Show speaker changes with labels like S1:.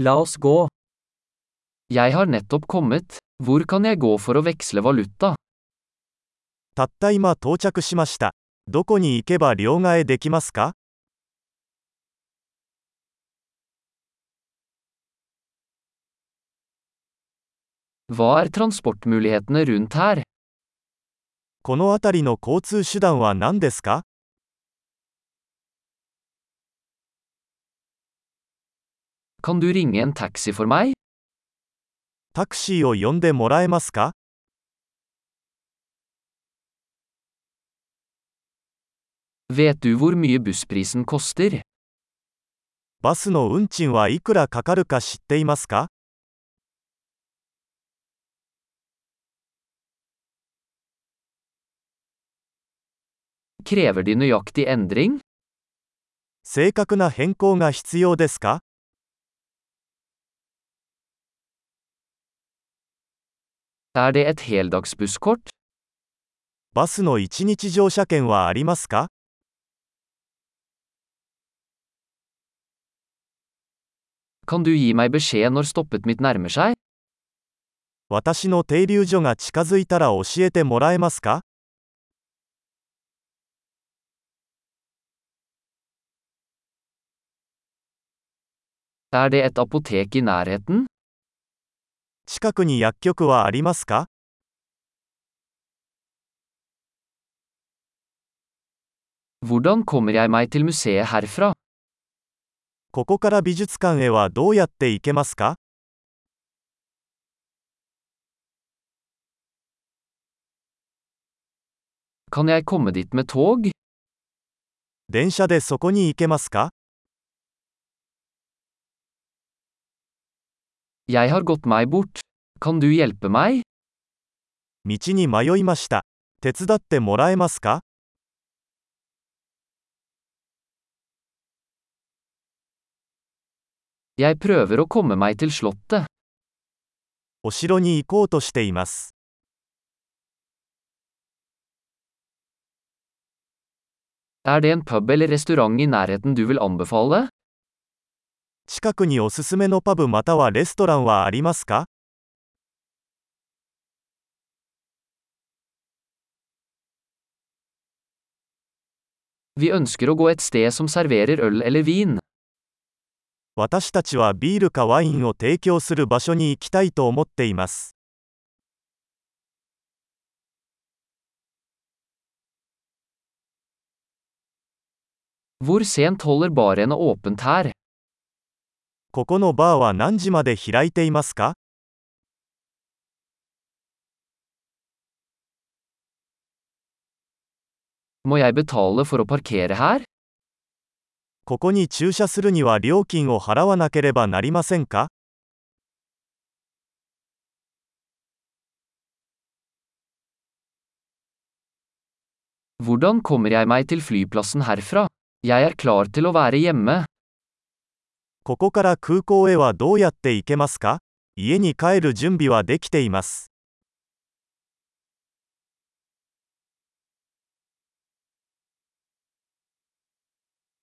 S1: La oss gå.
S2: Jeg har nettopp kommet. Hvor kan jeg gå for å veksle valuta?
S3: たった今到着しました。どこに行けば両替できますか
S2: Hva er transportmulighetene rundt her?
S3: この辺りの交通手段は何ですか
S2: Kan du ringe en taxi for meg?
S3: タクシーを呼んでもらえますか
S2: Vet du hvor mye bussprisen koster?
S3: バスの運賃はいくらかかるか知っていますか
S2: Krever de nøyaktig endring?
S3: 正確な変更が必要ですか
S2: Er det et heldagsbusskort?
S3: バスの1日乗車券はありますか
S2: Kan du gi meg beskjed når stoppet mitt nærmer seg?
S3: 私の停留所が近づいたら教えてもらえますか
S2: Er det et apotek i nærheten?
S3: 近くに薬局はありますか?ここから美術館へはどうやって行けますか?電車でそこに行けますか
S2: Jeg har gått meg bort. Kan du hjelpe meg?
S3: 道に迷いました。手伝ってもらえますか
S2: Jeg prøver å komme meg til slottet.
S3: お城に行こうとしています。
S2: Er det en pub eller restaurant i nærheten du vil anbefale?
S3: 近くにおすすめのパブまたはレストランはありますか？私たちはビールかワインを提供する場所に行きたいと思っています。ここのバーは何時まで開いていますか?ここに駐車するには料金を払わなければなりませんか？ここから空港へはどうやって行けますか？家に帰る準備はできています。